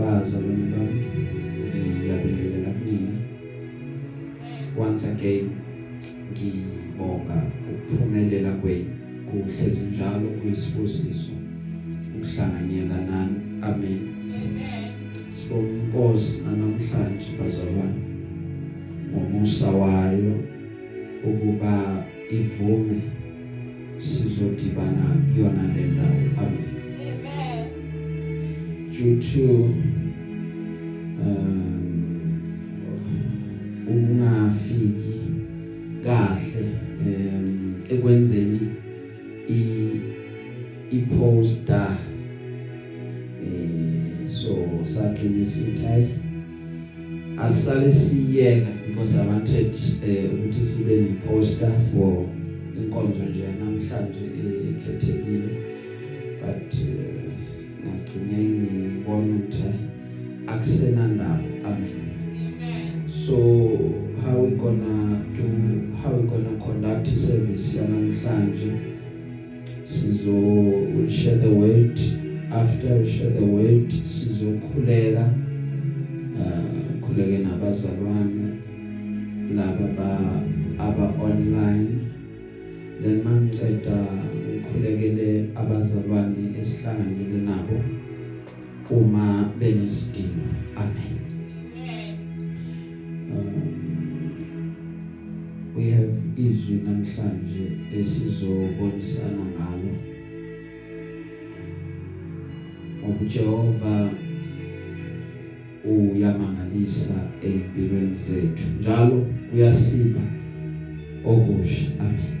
bazalwane bami ngiyabingelela kunina. Once again ngibonga ukuphumelela kwenu. Kuhlezi njalo kuyisibusiso ukuhlanganyela nani. Amen. Sibonga inkosi namhlanje bazalwane. Ngomusa wayo ukuba ivume sizodibana kuyona le ndawo. Amen. Due to um ungafiki kahle um ekwenzeni i iposter eh so sagcina sithi hayi asale siyeka because I wanted eh ukuthi sibe ni poster for inkonzo nje namhlanje ekhethekile but uh, ngagcine ngibona ukuthi akusena ndaba amen. So how we gonna do how we gonna conduct the service yanamhlanje? Sizo we'll share the word. After we share the word sizokhuleka uh khuleke nabazalwane laba ba aba online. Then mangiceda ngikhulekele abazalwane esihlanganyele nabo. Uma benesidingo amen um, we have izwi namhlanje esizobonisana ngalo. ngokuJehova uyamangalisa empilweni zethu njalo uyasipha okusha. Amen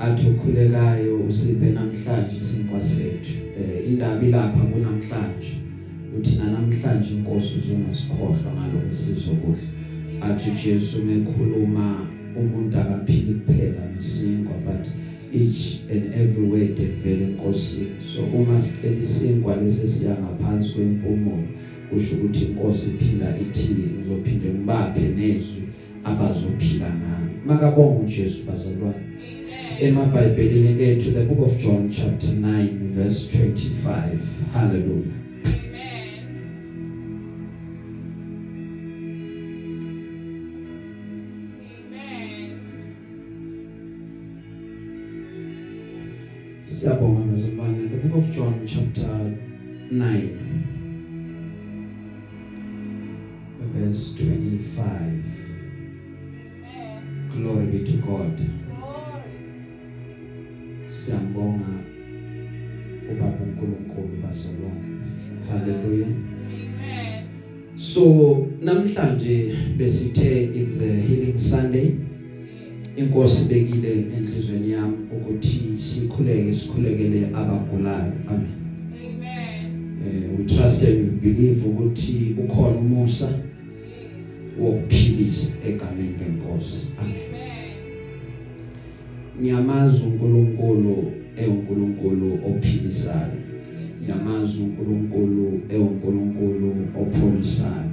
athi ukhulekayo usiphe namhlanje sinkwa sethu. Eh indaba ilapha kunamhlanje. Uthi namhlanje inkosi uzongasikhohlwa ngaloko sizokudla athi Jesu mekhuluma umuntu akaphili kuphela ngesinkwa but each and every word evela enkosini. So uma sicela isinkwa lesi siya ngaphansi kwempumulo kusho ukuthi inkosi iphinda ithi uzophinde ngibaphe nezwi abazophila ngalo. Makabonga uJesu bazalwane. Emabhayibhelini ethu the book of John chapter 9 verse 25 hallelujah. Siyabonga bazalwane the book of John chapter 9 verse 25 glory be to God. Siyambonga ubaba uNkulunkulu bazalwane. Haleluya so namhlanje besithe it's a healing sunday. Inkosi bekile enhlizweni yami ukuthi sikhuleke sikhulekele abagulayo. Amen. Eh we trust and we believe ukuthi ukhona umusa wokuphilisa egameni lenkosi. Amen. Ngiyamazi uNkulunkulu eUNkulunkulu ophilisayo ngiyamazi uNkulunkulu eUNkulunkulu opholisayo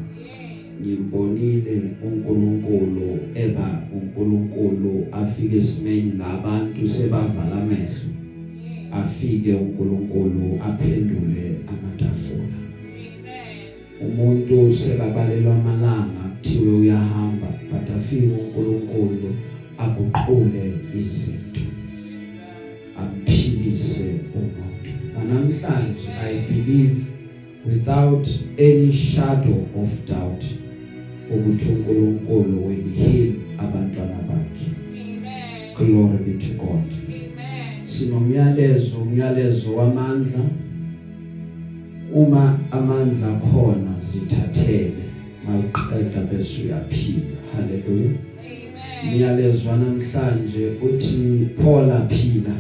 ngimbonile uNkulunkulu eba uNkulunkulu afike esimeni labantu sebavala amehlo. Afike uNkulunkulu aphendule amatafula. Umuntu sekabalelwa amalanga kuthiwe uyahamba but afike uNkulunkulu akuqhule izinto amphilise umuntu. Namhlanje i believe without any shadow of doubt ukuthi uNkulunkulu will heal abantwana bakhe. Amen. Glory be to god. Amen. Sinomyalezo umyalezo wamandla. Uma amandla khona sithathele mawuqeda bese uyaphila. Haleluya Niyalezwa namhlanje uthi Paul aphila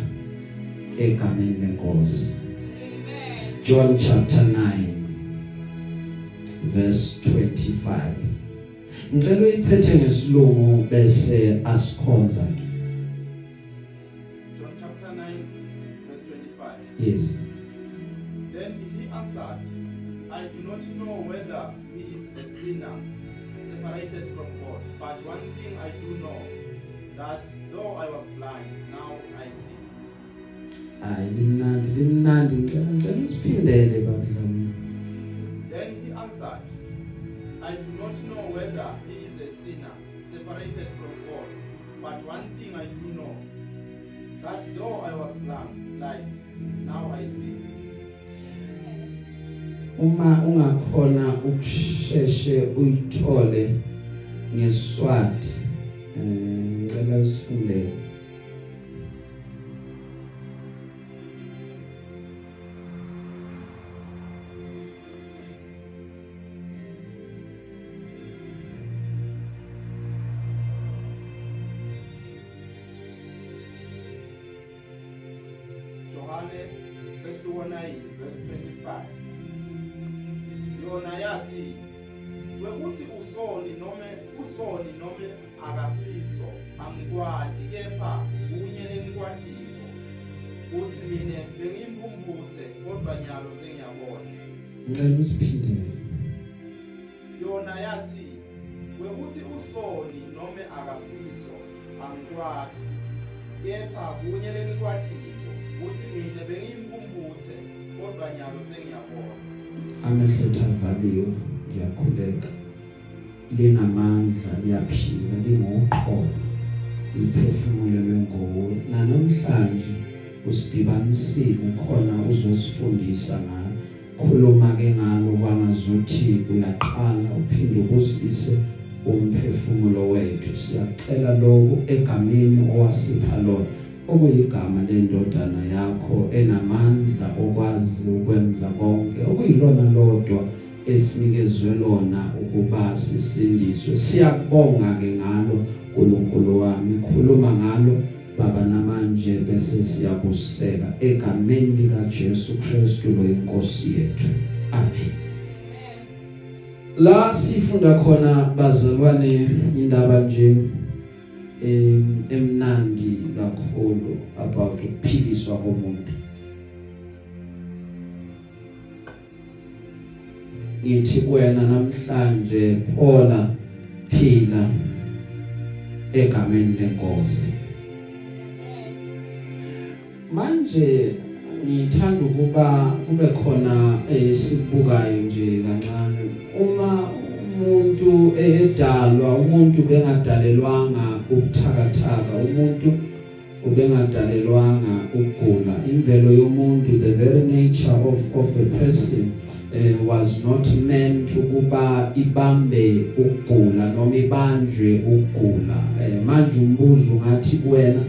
egameni lenkosi. John chapter 9 verse 25. Ngicela uyiphethe ngesilungu bese asikhonza ke. John chapter 9, verse 25. Yes. Then he answered, I do not know whether he is a sinner, separated from God. But one thing I do know, that though I was blind, now I see. Hayi limnandi limnandi ngicela ngicela usiphindele babudlami. Then he answered, I do not know whether he is a sinner separated from God, but one thing I do know, that though I was blind, blind, now I see. uma ungakhona ukusheshe uyithole ngeswati eh ngicela usifundele. Johane sesibona yini verse 25 yona yathi wekuthi usoni noma usoni noma akasiso angikwadi kepha kunye lengikwatiko uthi mina bengimphumphuthe kodwa nyalo sengiyabona. Ngicela usiphindele yona yathi wekuthi usoni noma akasiso angikwadi kepha kunye lengikwatiko uthi mina bengimphumphuthe kodwa nyalo sengiyabona. Amehlo avaliwe ngiyakhuleka. Linamandla liyaphila lingoqobo liphefumulelwe ngowe namhlanje usidibanisile khona uzosifundisa ngalo. Khuluma ke ngalo kwangazuthi uyaqala uphinde ubusise umphefumulo wethu. Siyacela lokho egameni owasipha lona. Okuyigama lendodana yakho enamandla okwazi ukwenza konke okuyilona lodwa esinikezwe lona ukuba sisindiswe siyakubonga ke ngalo uNkulunkulu wami. Khuluma ngalo baba namanje bese siyabuseka egameni lika Jesu Kristu lo inkosi yethu. Amen. La sifunda khona bazalwane indaba nje em emnandi kakhulu about ukuphiliswa komuntu. Ngithi wena namhlanje phola phila egameni lenkosi. Manje ngithanda ukuba kube khona esibukayo nje kancane. Uma umuntu edalwa umuntu bengadalelwanga ukuthakathaka umuntu ubengadalelwanga ukugula. Imvelo yomuntu the very nature of of a person uh, was not meant ukuba ibambe ukugula noma ibanjwe ukugula. Uh, manje umbuzo ngathi kuwena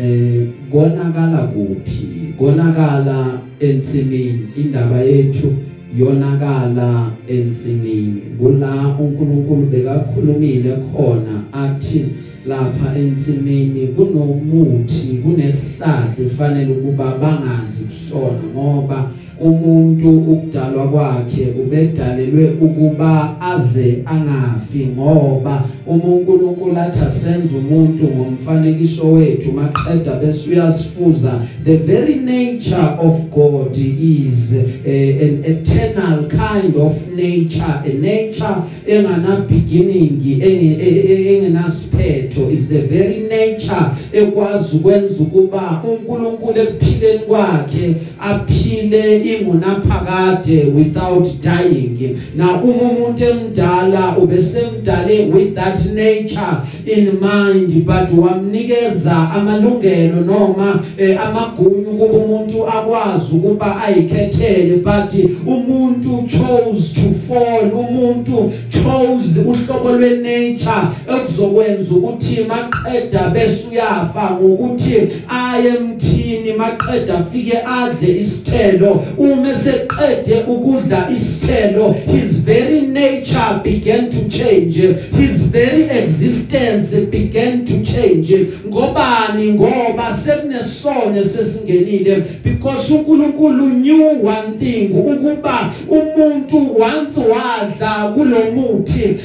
eh konakala kuphi? Konakala ensimini indaba yethu yonakala ensimini. Kula uNkulunkulu bekakhulumile khona athi lapha ensimini kunomuthi kunesihlahla efanele ukuba bangadli kusona ngoba umuntu ukudalwa kwakhe ubedalelwe ukuba aze angafi ngoba uNkulunkulu athi senze umuntu ngomfanekiso wethu maqeda bese uyasifuza the very nature of God is uh, an eternal kind of nature. A nature engana beginning engenasiphetho is the very nature ekwazi ukwenza ukuba uNkulunkulu ekuphileni kwakhe aphile ingunaphakade without dying. Na uma umuntu emdala ubesemdale with that nature in mind but wamnikeza amalungelo noma eh, amagunya kuba umuntu akwazi ukuba ayikhethele but umuntu chose to fall umuntu chose uhlobo lwenature ekuzokwenza ukuthi maqeda bese uyafa ngokuthi aye emthini maqeda afike adle isithelo uma seqede ukudla isithelo his very nature began to change. His very existence began to change. Ngobani? Ngoba sekunesone sesingenile. Because uNkulunkulu knew one thing ukuba umuntu once wadla kulomuthi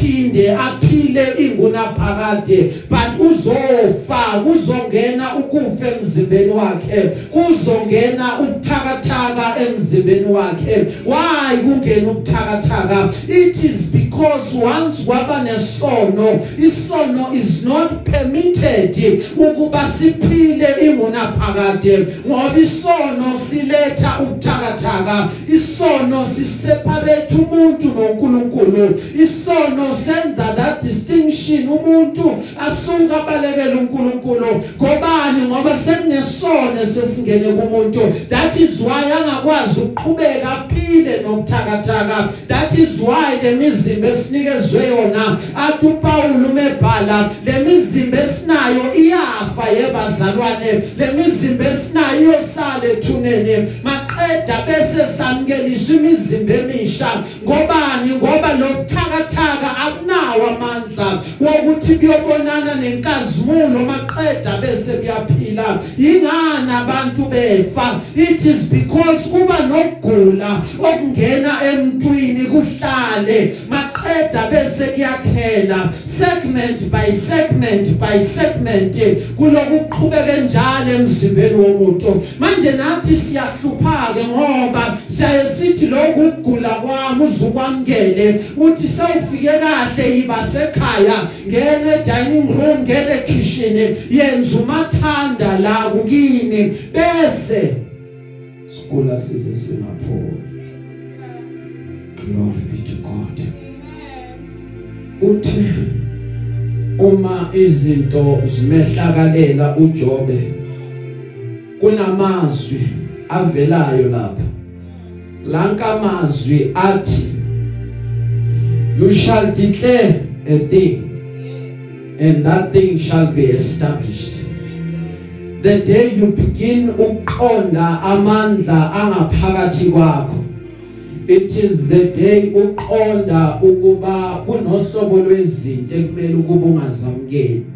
akayiphinde aphile ingunaphakade but uzofa kuzongena ukufa emzimbeni wakhe kuzongena ubuthakathaka emzimbeni wakhe. Why kungena ubuthakathaka? It is because once kwaba nesono isono is not permitted ukuba siphile ingunaphakade ngoba isono siletha ubuthakathaka isono siseparate umuntu noNkulunkulu isono senza that distinction. Umuntu asuka balekela uNkulunkulu. Ngobani? Ngoba sekunesono sesingene kumuntu. That is why angakwazi ukuqhubeka aphile nobuthakathaka. That is why lemizimba esinikezwe yona athi uPaul umebhala lemizimba esinayo iyafa yebazalwane. Lemizimba esinayo iyosala ethuneni. Maqeda bese samkeliswa imizimba emisha. Ngobani? Ngoba lo buthakathaka akunawo amandla wokuthi kuyobonana nenkazimulo maqeda bese kuyaphila. Ingani abantu befa? It is because kuba nokugula okungena emntwini kuhlale. Maqeda bese kuyakhela. Segment by segment by segment kuloku kuqhubeka njalo emzimbeni womuntu. Manje nathi siyahlupha ke ngoba siyaye sithi lokhu ukugula kwami uzukwamkele uthi sewufike kahle yiba sekhaya ngene dining room ngene kitchen yenza umathanda la kukini. Bese sikula size singapholi. Glory be to God. Uthi uma izinto zimehlakalela uJobe kunamazwi. Avelayo lapha. Lanka amazwi athi you shall declare a thing and that thing shall be established. The day you begin ukuqonda amandla angaphakathi kwakho it is the day uqonda ukuba kunohlobo lwezinto ekumele ukuba ungazamkeli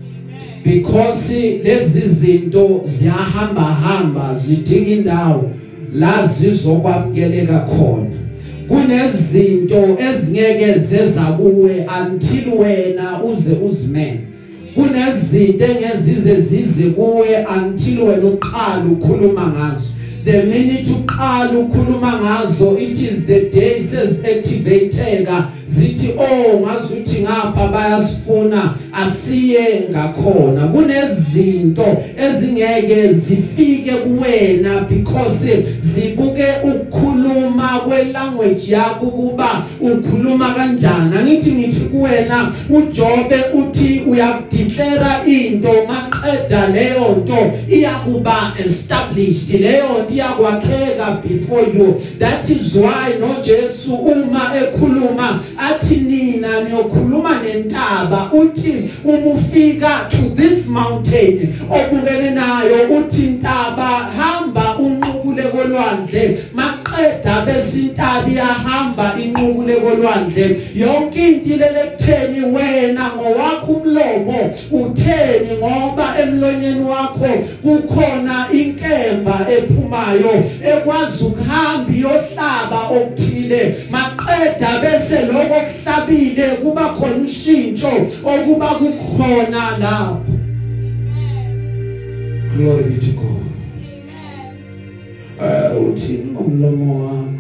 because lezi zinto ziyahamba hamba zidinga indawo la zizokwamkeleka khona. Kunezinto ezingeke zeza kuwe until wena uze uzimele. Kunezinto engezize zize kuwe until wena uqala ukhuluma ngazo. The minute uqala ukhuluma ngazo it is the day says activateka zithi oh ngazuthi ngapha bayasifuna asiye ngakhona. Kunezinto ezingeke zifike kuwena because zibuke kwelanguage yakho kuba ukhuluma kanjani. Angithi ngithi kuwena uJobe uthi uyakudeclare into maqeda leyo nto iyakuba established. Leyo nto iyakwakheka before you. That is why no Jesu uma ekhuluma athi nina niyokhuluma nentaba. Uthi uma ufika to this mountain obukene nayo uthi intaba hamba unqubule kolwandle maqeda besintaba iyahamba inqubule kolwandle yonke into lelekutheni wena ngowakho umlomo utheni ngoba emlonyeni wakho kukhona inkemba ephumayo ekwazi ukuhamba iyohlaba okuthile. Maqeda bese lokho kuhlabile kuba khona ushintsho okuba kukhona lapho. Glory be to God. Uthini ngomlomo wakho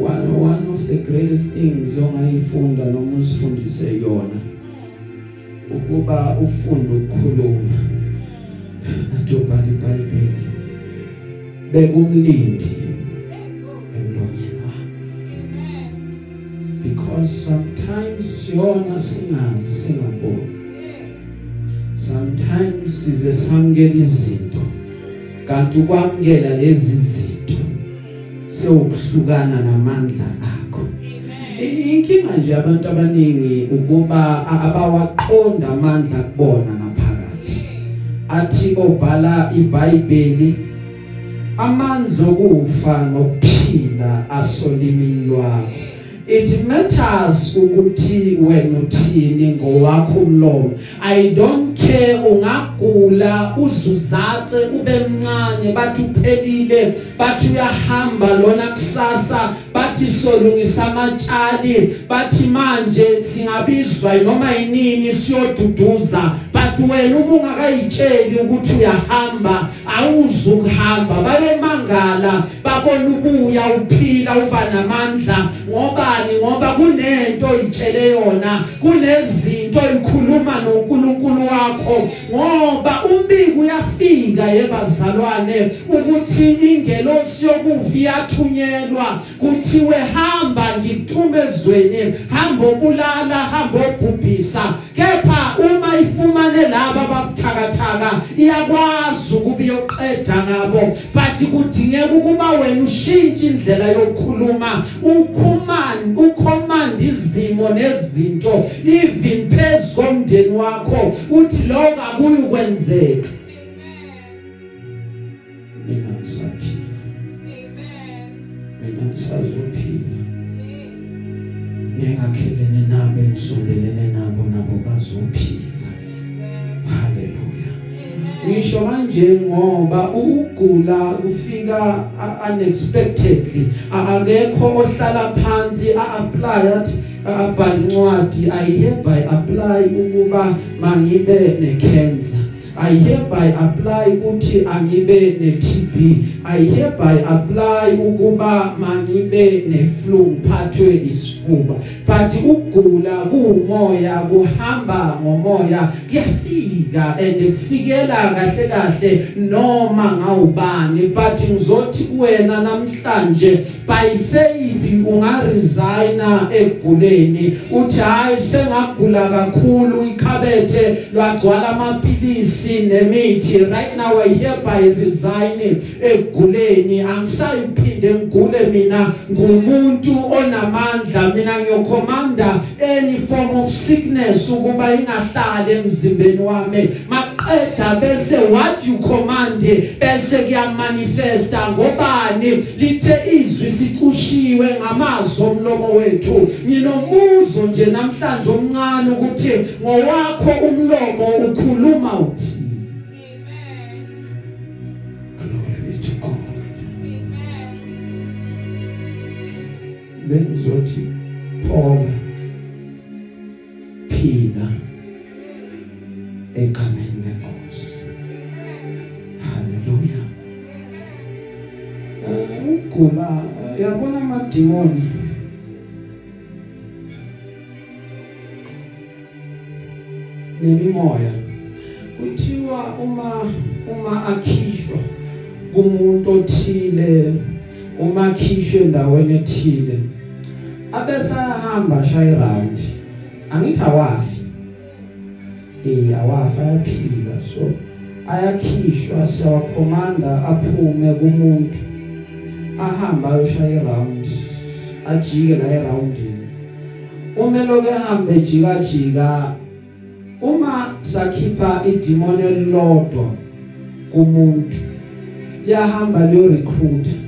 one one of the greatest things ongayifunda noma usifundise yona ukuba ufunde ukukhuluma atobhala iBhayibheli. Bekumlindi emlonyeni wakho. Because sometimes yona singazi singaboni. Sometimes size samkela izinto. Kanti ukwamkela lezi zinto sewukuhlukana namandla akho. Inkinga nje abantu abaningi ukuba abawaqonda amandla kubona ngaphakathi. Athi obhala iBhayibheli amandla okufa nokuphila asolimini lwakho. It matters ukuthi wena uthini ngowakho umlomo. I don't care ungagula uzuzace ube mncane bathi uphelile bathi uyahamba lona kusasa bathi solungisa amatshali bathi manje singabizwa noma yinini siyoduduza. But wena uma ungakayitsheli ukuthi uyahamba awuzukuhamba. Bayomangala babona ubuya uphila uba namandla. Ngobani? Ngoba kunento oyitshele yona kunezinto ikhuluma noNkulunkulu wakho. Ngoba umbiko uyafika yebazalwane ukuthi ingelosi yokufa iyathunyelwa kuthiwe hamba ngikuthumezweni hamba obulala hamba obhubhisa. Kepha uma ifumane laba ababuthakathaka iyakwazi ukuba iyoqeda ngabo. But kudingeka ukuba wena ushintshe indlela yokukhuluma ukhumani ucommand izimo nezinto even phezu komndeni wakho uthi lokho akuyi kwenzeka mina ngisaphila. Mina ngisazophila. Ngingakhelene nabo engisondelene nabo nabo bazophila. Haleluya ngisho manje ngoba ukugula kufika unexpectedly. Akekho ohlala phansi a-apply athi abhali incwadi i hereby apply ukuba mangibe necancer I hereby apply ukuthi angibe ne-TB I hereby apply ukuba mangibe ne-flu ngiphathwe isifuba but ukugula kuumoya kuhamba ngomoya kuyafika and kufikela kahle kahle noma ngawubani. But ngizothi kuwena namhlanje by faith ungaresigna eguleni uthi hayi sengagula kakhulu ikhabethe lwagcwala amapilisi nemithi right now i hereby resign eguleni. Angisayiphinde ngigule mina ngumuntu onamandla. Mina ngiyokhomanda any form of sickness ukuba ingahlali emzimbeni wami. Maqeda bese what you command bese kuyamanifesta. Ngobani? Lithe izwi sicushiwe ngamazwi omlomo wethu. Nginomuzo nje namhlanje omncane ukuthi ngowakho umlomo ukhuluma uthi bengizothi phola phila egameni lenkosi. Haleluya ukugula yabona amadimoni? Nemimoya. Kuthiwa uma uma akhishwa kumuntu othile uma akhishwe endaweni ethile abese ahamba shaya round angithi awafi eh awafa ayaphila. So ayakhishwa siyawakhomanda aphume kumuntu. Ahamba ayoshaya round ajike la eroundini. Uma lokho ehamba ejika jika uma sakhipha idemon elilodwa kumuntu liyahamba liyo recruit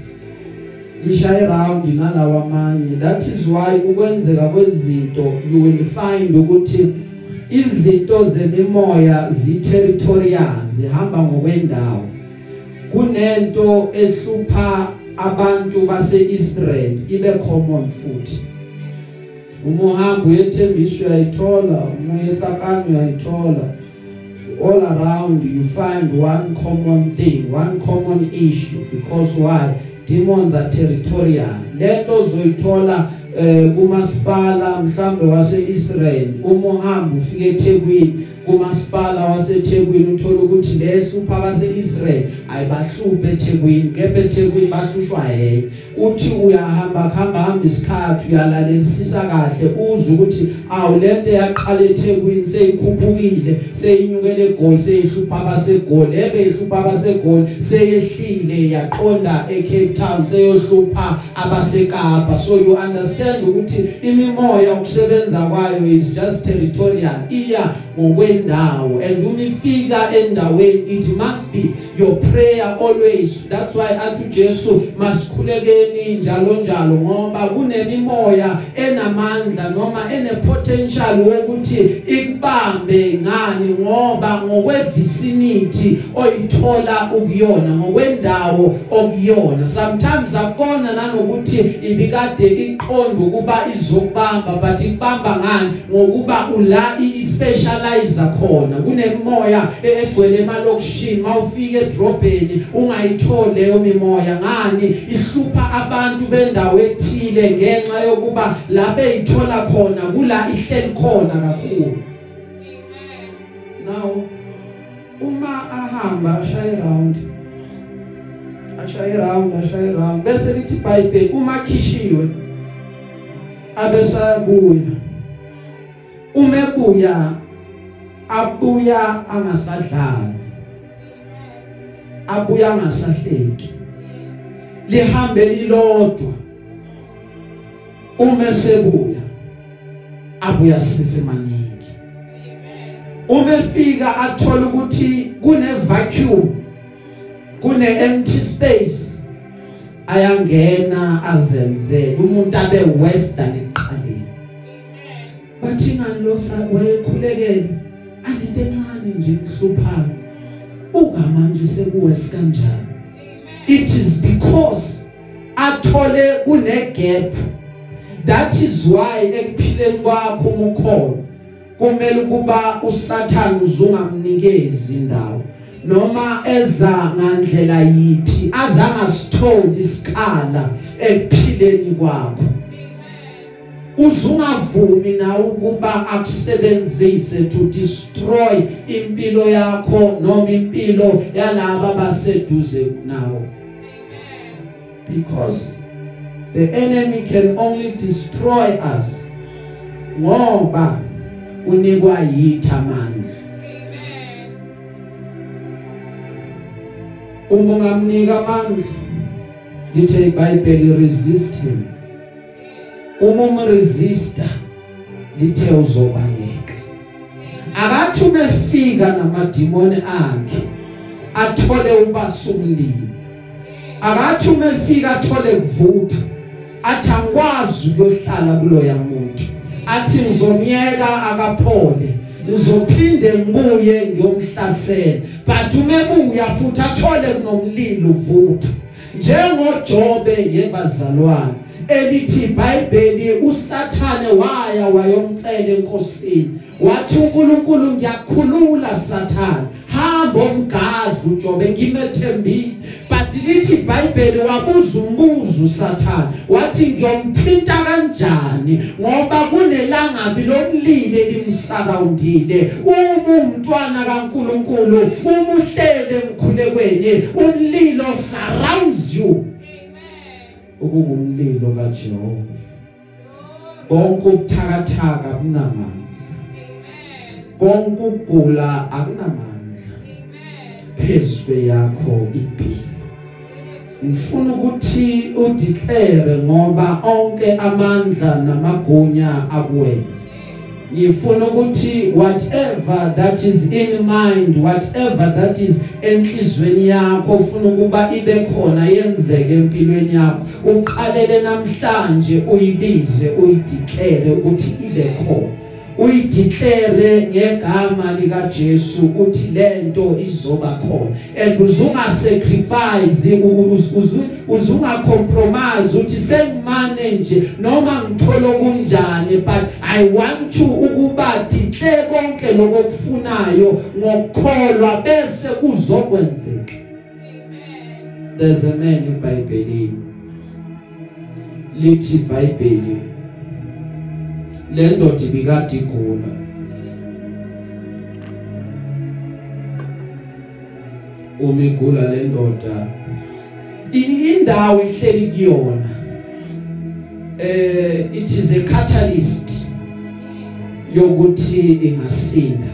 lishaya around nalawa amanye that is why ukwenzeka kwezinto you will find ukuthi izinto zemimoya ziterritorial zihamba ngokwendawo. Kunento ehlupha abantu baseIsrael ibe common futhi. Uma uhamba uyethembiswa uyayithola uma uyetsakana uyayithola. All around you find one common thing one common issue. Because why? Demons are territorial lento zoyithola eh kumasipala mhlambe waseIsrael uma uhamba ufike eThekwini. Kumasipala waseThekwini uthola ukuthi lehlupha abaseIsrael ayibahluphe eThekwini kepha eThekwini bahlushwa hey uthi uyahamba khamba hamba isikhathi uyalalelisisa kahle uze ukuthi awu lento yaqala eThekwini seyikhuphukile seyinyukele eGoli seyihlupha abasegoli. Ebeyihlupha abasegoli seyehlile yaqonda eCape Town seyohlupha abaseKapa. So you understand ukuthi imimoya ukusebenza kwayo is just territorial iya ngokwendawo. And uma ifika endaweni it must be your prayer always. That's why athu Jesu masikhulekeni njalo njalo ngoba kunemimoya enamandla noma ene potential wokuthi ikubambe ngani ngoba ngokwevicinity oyithola ukuyona ngokwendawo okuyona. Sometimes akona nanokuthi ibikade iqonda ukuba izokubamba but ikubamba ngani? Ngokuba ula ispecialize khona. Kunemoya egcwele emalokishini. Mawufika edrobheni ungayitholi leyo mimoya. Ngani? Ihlupha abantu bendawo ethile ngenxa yokuba la beyithola khona kula ihleli khona kakhulu. Now uma ahamba ashaya round ashaya round ashaya round bese lithi iBhayibheli uma khishiwe abesabuya. Uma ebuya abuya angasadlali. Abuya angasahleki. Lihambe lilodwa. Uma sebuya abuya sisemaningi uma efika athola ukuthi kune vacuum kune empty space ayangena azenze umuntu abe western eqaleni. Bathi ngani lo wayekhulekele anento encane nje kuhluphayo ungamanje sekuwes kanjani? It is because athole kune gap that is why ekuphileni kwakho umukholo kumele ukuba usathana uzungamnikezi indawo. Noma eza ngandlela yipi azange sithole isikhala ekuphileni kwakho. Uzungavumi na ukuba akusebenzise to destroy impilo yakho noma impilo yalabo abaseduze nawe? Because the enemy can only destroy us ngoba unikwa yithi amandla. Uma ungamnika amandla lithe iBhayibheli resist him. Uma umresista lithe uzobaleka akathi umefika namadimoni akhe athole ubasumlilo. Akathi umefika athole kuvutha. Athi angikwazi ukuyohlala kuloya muntu. Athi ngizomyeka akaphole. Ngizophinde ngibuye ngiyomhlasela. But umebuya futhi athole kunomlilo uvutha njengoJobe yebazalwane elithi iBhayibheli usathane waya wayomcela enkosini. Wathi uNkulunkulu ngiyakhulula sathane. Hamba omgadla uJobe ngimethembile. But lithi iBhayibheli wabuza umbuzo usathane wathi ngiyomthinta kanjani? Ngoba kunelangabi lomlilo elimsurroundile uma umntwana kaNkulunkulu uma uhlele emkhulekweni umlilo surrounds you. Okungumlilo kaJehova. Konke ukuthakathaka kunamandla konke ukugula akunamandla. Phezwe yakho impilo. Ngifuna ukuthi udeclare ngoba onke amandla namagunya akuwena. Ngifuna ukuthi whatever that is in mind whatever that is enhlizweni yakho ufuna ukuba ibe khona yenzeke empilweni yakho. Uqalele namhlanje uyibize uyideclare ukuthi ibe khona. Uyideclare ngegama lika Jesu uthi lento izoba khona. And uzunga sacrifice uzunga compromise uthi sengimane nje noma ngithola kunjani but i want to ukuba declare konke lokufunayo ngokukholwa bese kuzokwenzeka. Amen. There's a man eBhayibhelini lithi iBhayibheli le ndoda ibikade igula uma igula le ndoda indawo ihleli kuyona. Eh it is a catalyst yokuthi ingasinda.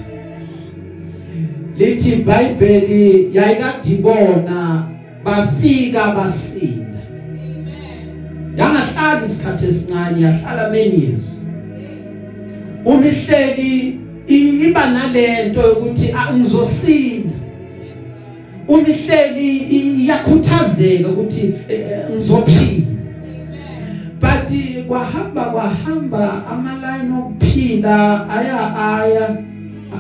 Lithi iBhayibheli yayikadibona bafika basinda. Yangahlala isikhathi esincane yahlala many years. Umihleli iba nalento ukuthi ngizosinda. Umihleli iyakhuthazeka ukuthi ngizophila. But kwahamba kwahamba amaline okuphila aya aya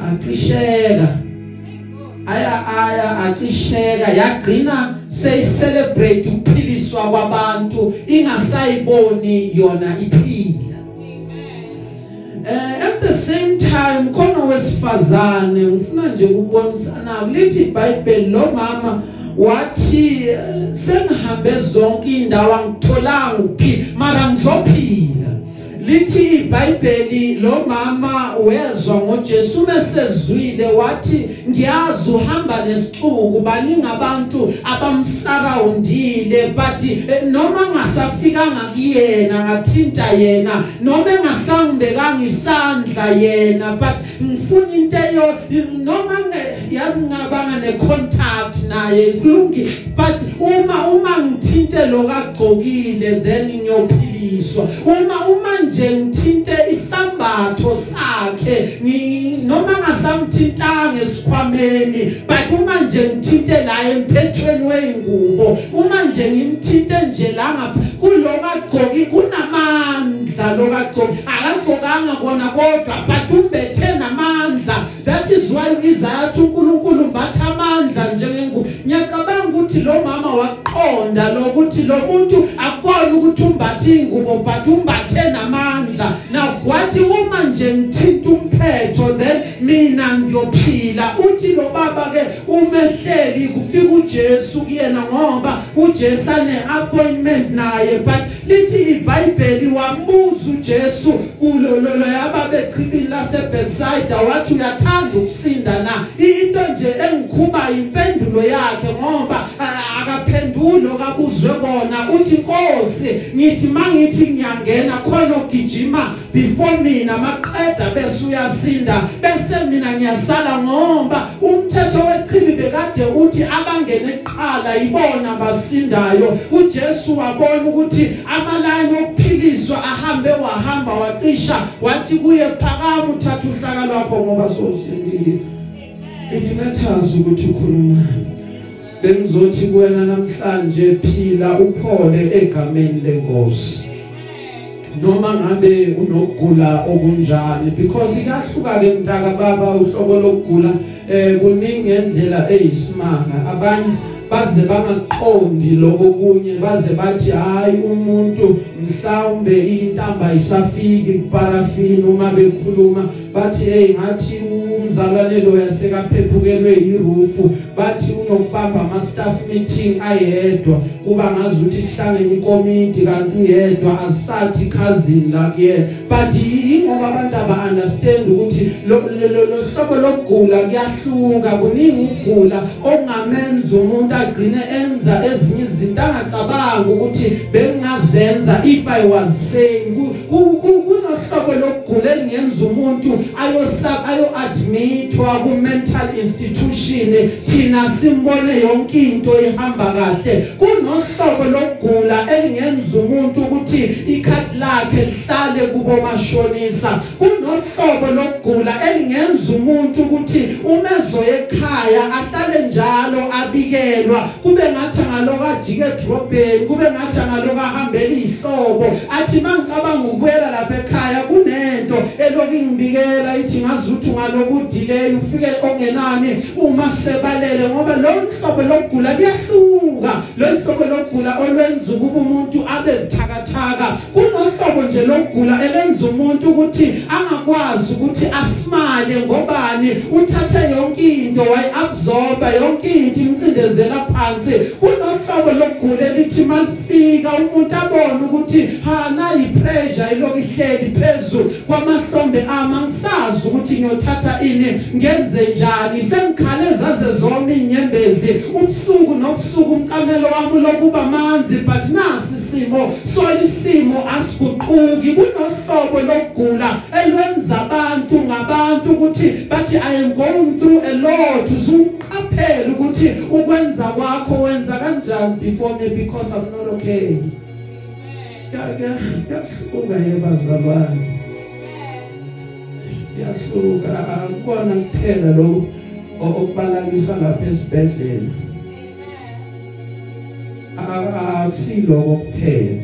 acisheka. Aya aya acisheka. Yagcina seyicelebrate ukuphiliswa kwabantu ingasayiboni yona iphila. Eh at the same time khona wesifazane ngifuna nje ukubonisana lithi iBhayibheli lo mama wathi eh, sengihambe zonke indawo angitholanga ukuphila mara ngizophila. Lithi iBhayibheli lo mama wezwa ngoJesu mesezwile wathi ngiyazi uhamba nesixuku baningi abantu abamsurroundile but eh, noma ngasafikanga kuyena ngathinta yena noma engasangibekanga isandla yena but ngifuna into eyo noma yazi ngabanga necontact naye kulungi but uma uma ngithinte lo kagcokile then ngiyophiliswa uma uma nje ngithinte isambatho sakhe. Noma ngasamthintanga esikhwameni but uma nje ngithinte la emphethweni weingubo uma nje ngimthinte nje la ngapha kulokagcoki kunamandla lokagcoki akagcokanga kona kodwa but umbethe namandla. That is why Isaiah uNkulunkulu mbatha amandla njengengubo. Ngiyacabanga ukuthi lo mama waqonda lokuthi lo muntu akona ukuthi umbathe ingubo but umbathe ngiyophila uthi lo baba ke umehleli kufika uJesu kuyena ngoba uJesu ane appointment naye but lithi iBhayibheli wambuza uJesu kulo lo lo yababechibini laseBethsaida wathi uyathanda ukusinda na? Into nje engikhuba impendulo yakhe ngoba kabuzwe kona. Uthi Nkosi ngithi mangithi ngiyangena khona ugijima before mina maqeda bese uyasinda bese mina ngiyasala ngoba umthetho wechibi bekade uthi abangene eqala ibona basindayo. uJesu wabona ukuthi amalayini okuphiliswa ahambe wahamba wacisha wathi kuye phakama uthatha uhlaka lwakho ngoba sowusindile idingathazi ukuthi ukhuluma. Bengizothi kuwena namhlanje phila uphole egameni lenkosi. Noma ngabe unokugula okunjani? Because iyahluka ke mntaka baba uhlobo lokugula eh kuningi ngendlela eyisimanga. Abanye baze bangaqondi lokho kunye baze bathi hayi umuntu mhlawumbe intamba isafiki kuparafini uma bekhuluma. Bathi hey ngathi umzalwane lo yasekaphephukelwe yirufu. Bathi unokubamba ama staff meeting ayedwa. Kuba ngazuthi kuhlangene ikomiti kanti uyedwa asathi cousin la kuyena but ingoba abantu aba understand ukuthi lo lo- lo lo hlobo lokugula kuyahluka. Kuningi ukugula okungamenza umuntu agcine enza ezinye izinto angacabanga ukuthi bengazenza if i was saying. Ku- ku- ku- kunohlobo lokugula elingenza umuntu ayosab ayo admitwa ku mental institution thina simbone yonke into ihamba kahle. Kunohlobo lokugula elingenza umuntu ukuthi ikhadi lakhe lihlale kubo mashonisa kunohlobo lokugula elingenza umuntu ukuthi umezoye ekhaya ahlale njalo abikelwa. Kube ngathi ngaloku ajike edrobheni kube ngathi ngaloku ahambela ihlobo athi mangicabanga ukubuyela lapha ekhaya kunento eloku ingibikela ithi ngazuthi ngaloku delay ufike ongenani uma sebalele ngoba lo hlobo lokugula kuyahluka. Lo hlobo lokugula olwenza ukuba umuntu abe buthakathaka. Kunohlobo nje lokugula elenza umuntu ukuthi angakwazi ukuthi asimale ngobani uthathe yonke into wayiabsorba yonke into imcindezela phansi. Kunohlobo lokugula elithi malifika umuntu abone ukuthi ha nayi pressure iloku ihleli phezulu kwamahlombe ami angisazi ukuthi ngiyothatha ini ngenze njani? Sengikhale zaze zonke inyembezi. Ubusuku nobusuku umqamelo wami lokuba manzi but nasi isimo solisimo asiguquki. Kunohlobo lokugula elwenza abantu ngabantu ukuthi bathi i am going through a lot. Usuqaphela ukuthi ukwenza kwakho wenza kanjani before me because i'm not okay. Kuyahluka yebazalwane kuyahluka akukona kuphela lo okubalalisa lapha esibhedlela. Akusiloko kuphela.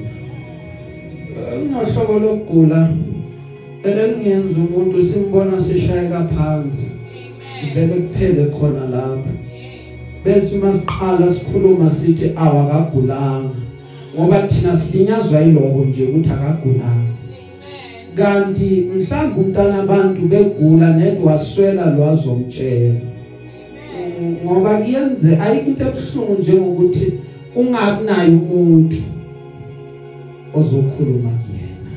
Kunohlobo lokugula elingenza umuntu simbona sishayeka phansi vele kuphele khona lapha bese masiqala sikhuluma sithi awakagulanga ngoba thina silinyazwa yiloko nje ukuthi akagulanga. Kanti mhlawumbe umntana abantu begula nedwaswela lwazomtshela ngoba kuyenze ayikho into ebuhlungu njengokuthi ungabi nayo umuntu ozokhuluma kuyena.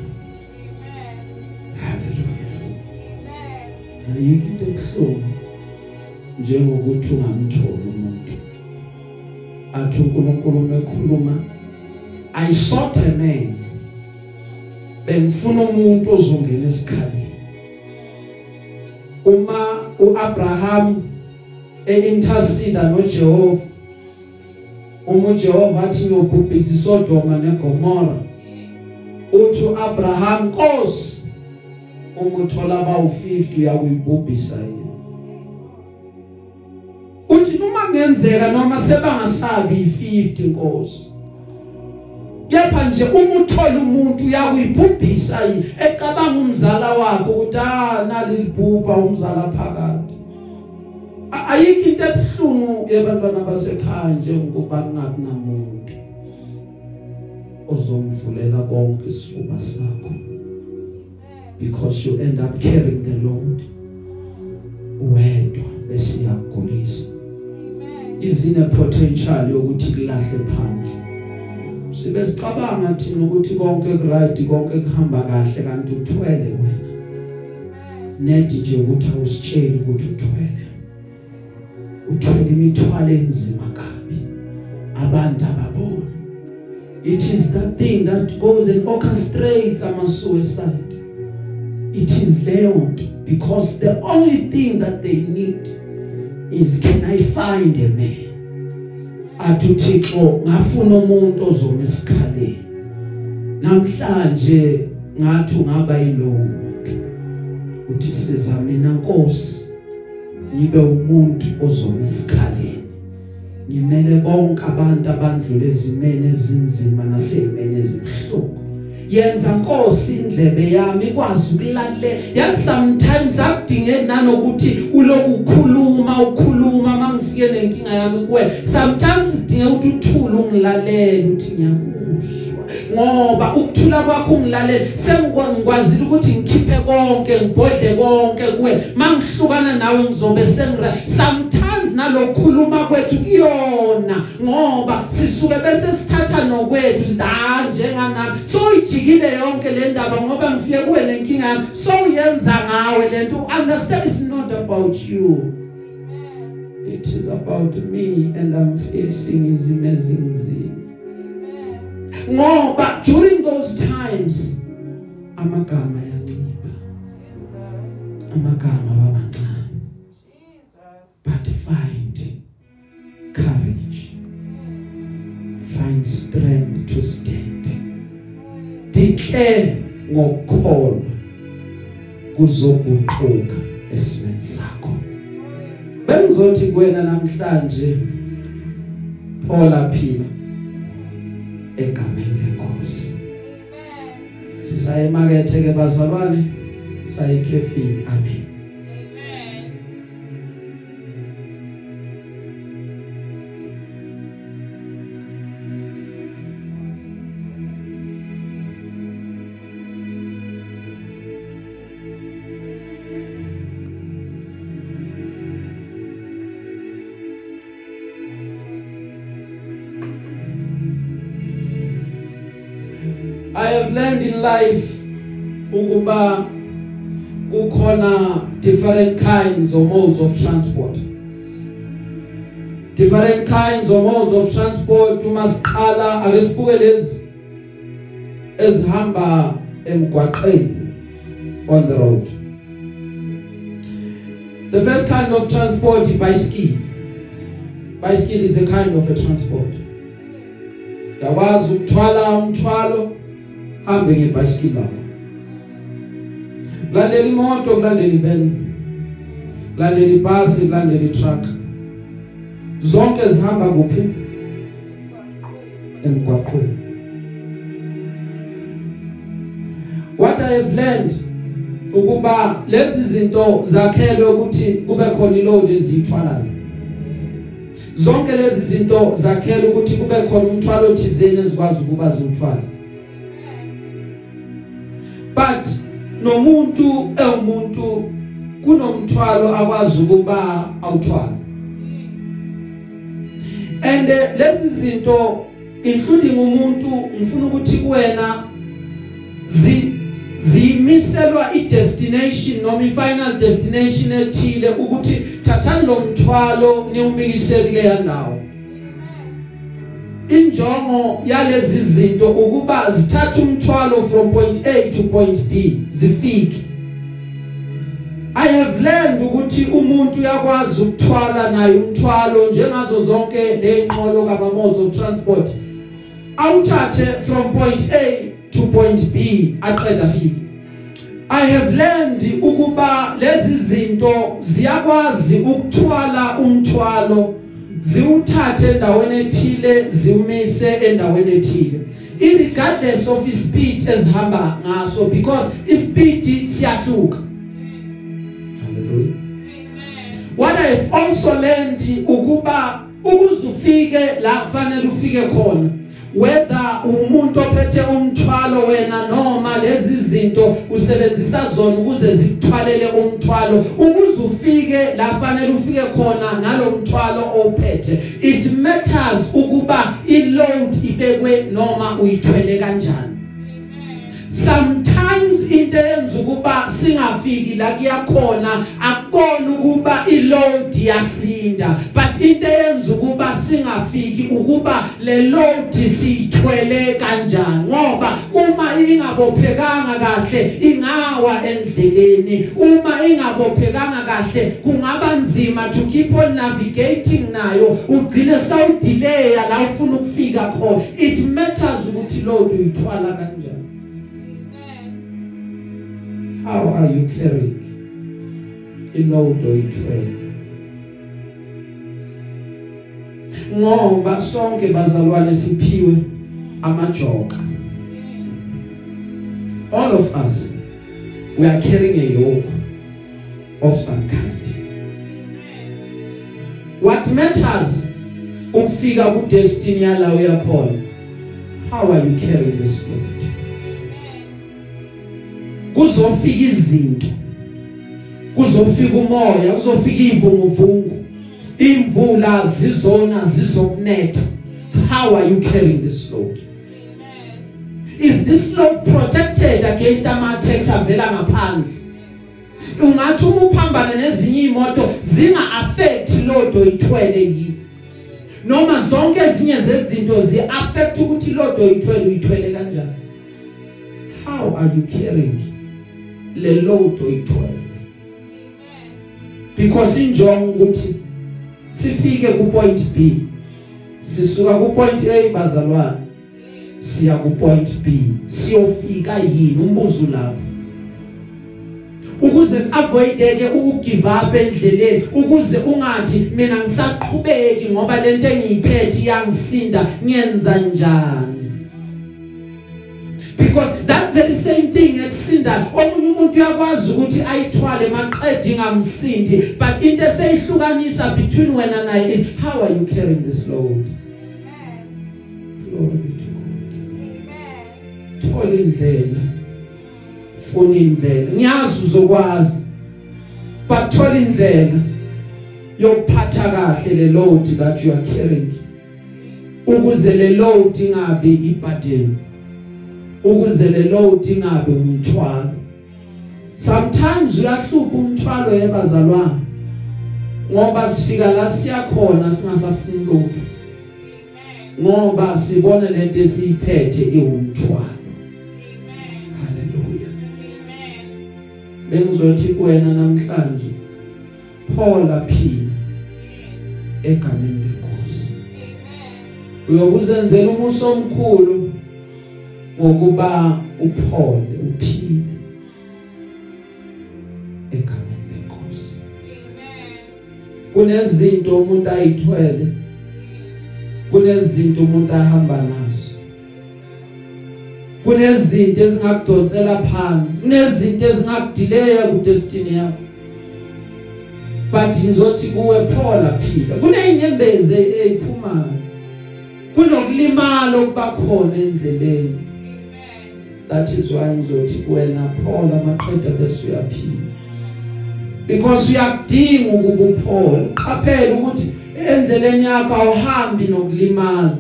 Haleluya ayikho into ebuhlungu njengokuthi ungamtholi umuntu. Athi uNkulunkulu ekhuluma I sought a man. Bengifuna umuntu ozongena esikhaleni. Uma uAbraham eintercede noJehova uma uJehova athi ngiyobhubhisa iSodoma neGomora uthi uAbraham Nkosi uma uthola abawu50 uyakuyibhubhisa yena. Uthi noma kungenzeka noma sebangasabi i50 Nkosi. Kepha nje uma uthola umuntu uyakuyibhubhisa ecabanga umzala wakhe ukuthi ah nali libhubha umzala phakathi. Ayikho into ebuhlungu yabantwana basekhaya nje ngokuba kungabi namuntu ozomvulela konke isifuba sakho. Because you end up carrying the load. Wedwa bese yakugulisa izine potential yokuthi kulahle phansi. Sibe sicabanga thina ukuthi konke kuright konke kuhamba kahle kanti uthwele wena. Nedi nje ukuthi awusitsheli ukuthi uthwele. Uthwele imithwalo enzima kabi. Abantu ababona it is that thing that goes and orchestrates ama suicide. It is leyo because the only thing that they need is can i find a man? Athi uThixo ngafuna umuntu ozoma esikhaleni. Namhlanje ngathi ungaba yilonto uthi siza mina Nkosi ngibe umuntu ozoma esikhaleni. Ngimele bonke abantu abandlule ezimene ezinzima nasezimene ezibhlungu yenza Nkosi indlebe yami ikwazi ukulalela yazi sometimes akudingeki nanokuthi uloku ukhuluma ukhuluma mangifike nenkinga yami kuwe. Sometimes kudinga ukuthi uthule ungilalele uthi ngiyakuzwa ngoba ukuthula kwakho ungilalele sengikwazile ukuthi ngikhiphe konke ngibhodle konke kuwe. Mangihlukana nawe ngizobe sengira sometimes nalokhuluma kwethu kuyona ngoba sisuke bese sithatha nokwethu sithi ah njengana so ijikile yonke le ndaba ngoba ngifike kuwe lenkinga yami so uyenza ngawe lento understand it's not about you. It is about me and i'm facing izimo ezinzima. Ngoba during those times amagama yancipha amagama babancane but find courage. Find strength to stand. Declare ngokukholwa kuzoguquka esimeni sakho. Bengizothi kuwena namhlanje Paula phila egameni lenkosi. Sisaye emakethe ke bazalwane sayikhefini amen. Have learned in life ukuba kukhona different kinds or modes of transport. Different kinds or modes of transport uma siqala ake sibuke lezi ezihamba emgwaqeni on the road. The first kind of transport bicycle. Bicycle is a kind of a transport. Yakwazi ukuthwala umthwalo hambe ngebhayisikili lakho landela imoto kulandela ivan landela ibhasi kulandela itruck zonke zihamba kuphi? Emgwaqweni. What i have learned ukuba lezi zinto zakhelwe ukuthi kube khona iload ezithwalayo zonke lezi zinto zakhela ukuthi kube khona umthwalo othizeni ezikwazi ukuba ziwuthwala but nomuntu ewumuntu kunomthwalo akwazi ukuba awuthwala and uh, lezi zinto including umuntu ngifuna ukuthi kuwena zi zimiselwa idestination noma ifinal destination ethile ukuthi thathani lo mthwalo niwumikise kuleya ndawo injongo yalezi zinto ukuba zithathe umthwalo from point A to point B zifike. I have learned ukuthi umuntu uyakwazi ukuthwala naye umthwalo njengazo zonke lezinqolo kama modes of transport. Awuthathe from point A to point B aqeda afike. I have learned ukuba lezi zinto ziyakwazi ukuthwala umthwalo ziwuthathe endaweni ethile ziwumise endaweni ethile. Irregardless of ispeed ezihamba ngaso because ispeed siyahluka. Hallelujah. What i've also learned ukuba ukuze ufike la kufanele ufike khona? Whether umuntu ophethe umthwalo wena noma lezi zinto usebenzisa zona ukuze zikuthwalele umthwalo ukuze ufike la fanele ufike khona nalomthwalo ophethe it matters ukuba i-load ibekwe noma uyithwele kanjani. Sometimes into yenza ukuba singafiki la kuyakhona akukona ukuba iload yasinda. But into yenza ukuba singafiki ukuba le load siyithwele kanjani. Ngoba uma ingabophekanga kahle ingawa endleleni. Uma ingabophekanga kahle kungaba nzima to keep on navigating nayo. Ugcine sawudelay la ufuna ukufika khona. It matters ukuthi load uyithwala kanjani. How are you carrying iload oyithwele ngoba sonke bazalwane siphiwe amajoka. All of us we are carrying a yoke of some kind. What matters ukufika ku destiny yala uyakhona how are you carrying this load kuzofika izinto kuzofika umoya kuzofika ivunguvungu imvula zizona zizokunetha. How are you carrying this load? Is this load protected against ama attacks avela ngaphandle? Ungathi uma uphambana nezinye imoto zinga affect load oyithwele yini noma zonke ezinye zezinto zi affect ukuthi load oyithwele uyithwele kanjani? How are you carrying? Le load oyithwele because injongo ukuthi sifike ku point B sisuka ku point A bazalwane. Siya ku point B siyofika yini? Umbuzo lapho. Ukuze avoideke ukugive up endleleni ukuze ungathi mina ngisaqhubeki ngoba lento engiyiphethe iyangisinda ngiyenza njani? Because that very same thing ekusinda omunye umuntu uyakwazi ukuthi ayithwale maqedwe ingamsindi but into eseyihlukanisa between wena naye is how are you carrying this load? Glory be to God. Thola indlela. Funa indlela. Ngiyazi uzokwazi but thola indlela. Yokuphatha kahle le load that you are carrying. Ukuze le load ingabe iburden. Ukuze le load ingabe umthwalo. Sometimes uyahlupa umthwalo yebazalwana ngoba sifika la siyakhona singasafuni lutho ngoba sibona lento esiyiphethe iwumthwalo. Haleluya. Bengizothi kuwena namhlanje phola phila egameni lenkosi. Uyokuzenzela umuso omkhulu. Ngokuba uphole uphile egameni lenkosi. Kunezinto umuntu ayithwele kunezinto umuntu ahamba nazo kunezinto ezingakudonsela phansi kunezinto ezingakudileya ku destiny yakho. But ngizothi kuwe Paul aphila kunenyembezi eyiphumayo kunokulimala okubakhona endleleni. That is why ngizothi kuwena Paul amaqeda bese uyaphila because uyakudinga ukuba uPaul qaphela ukuthi endleleni yakho awuhambi nokulimala.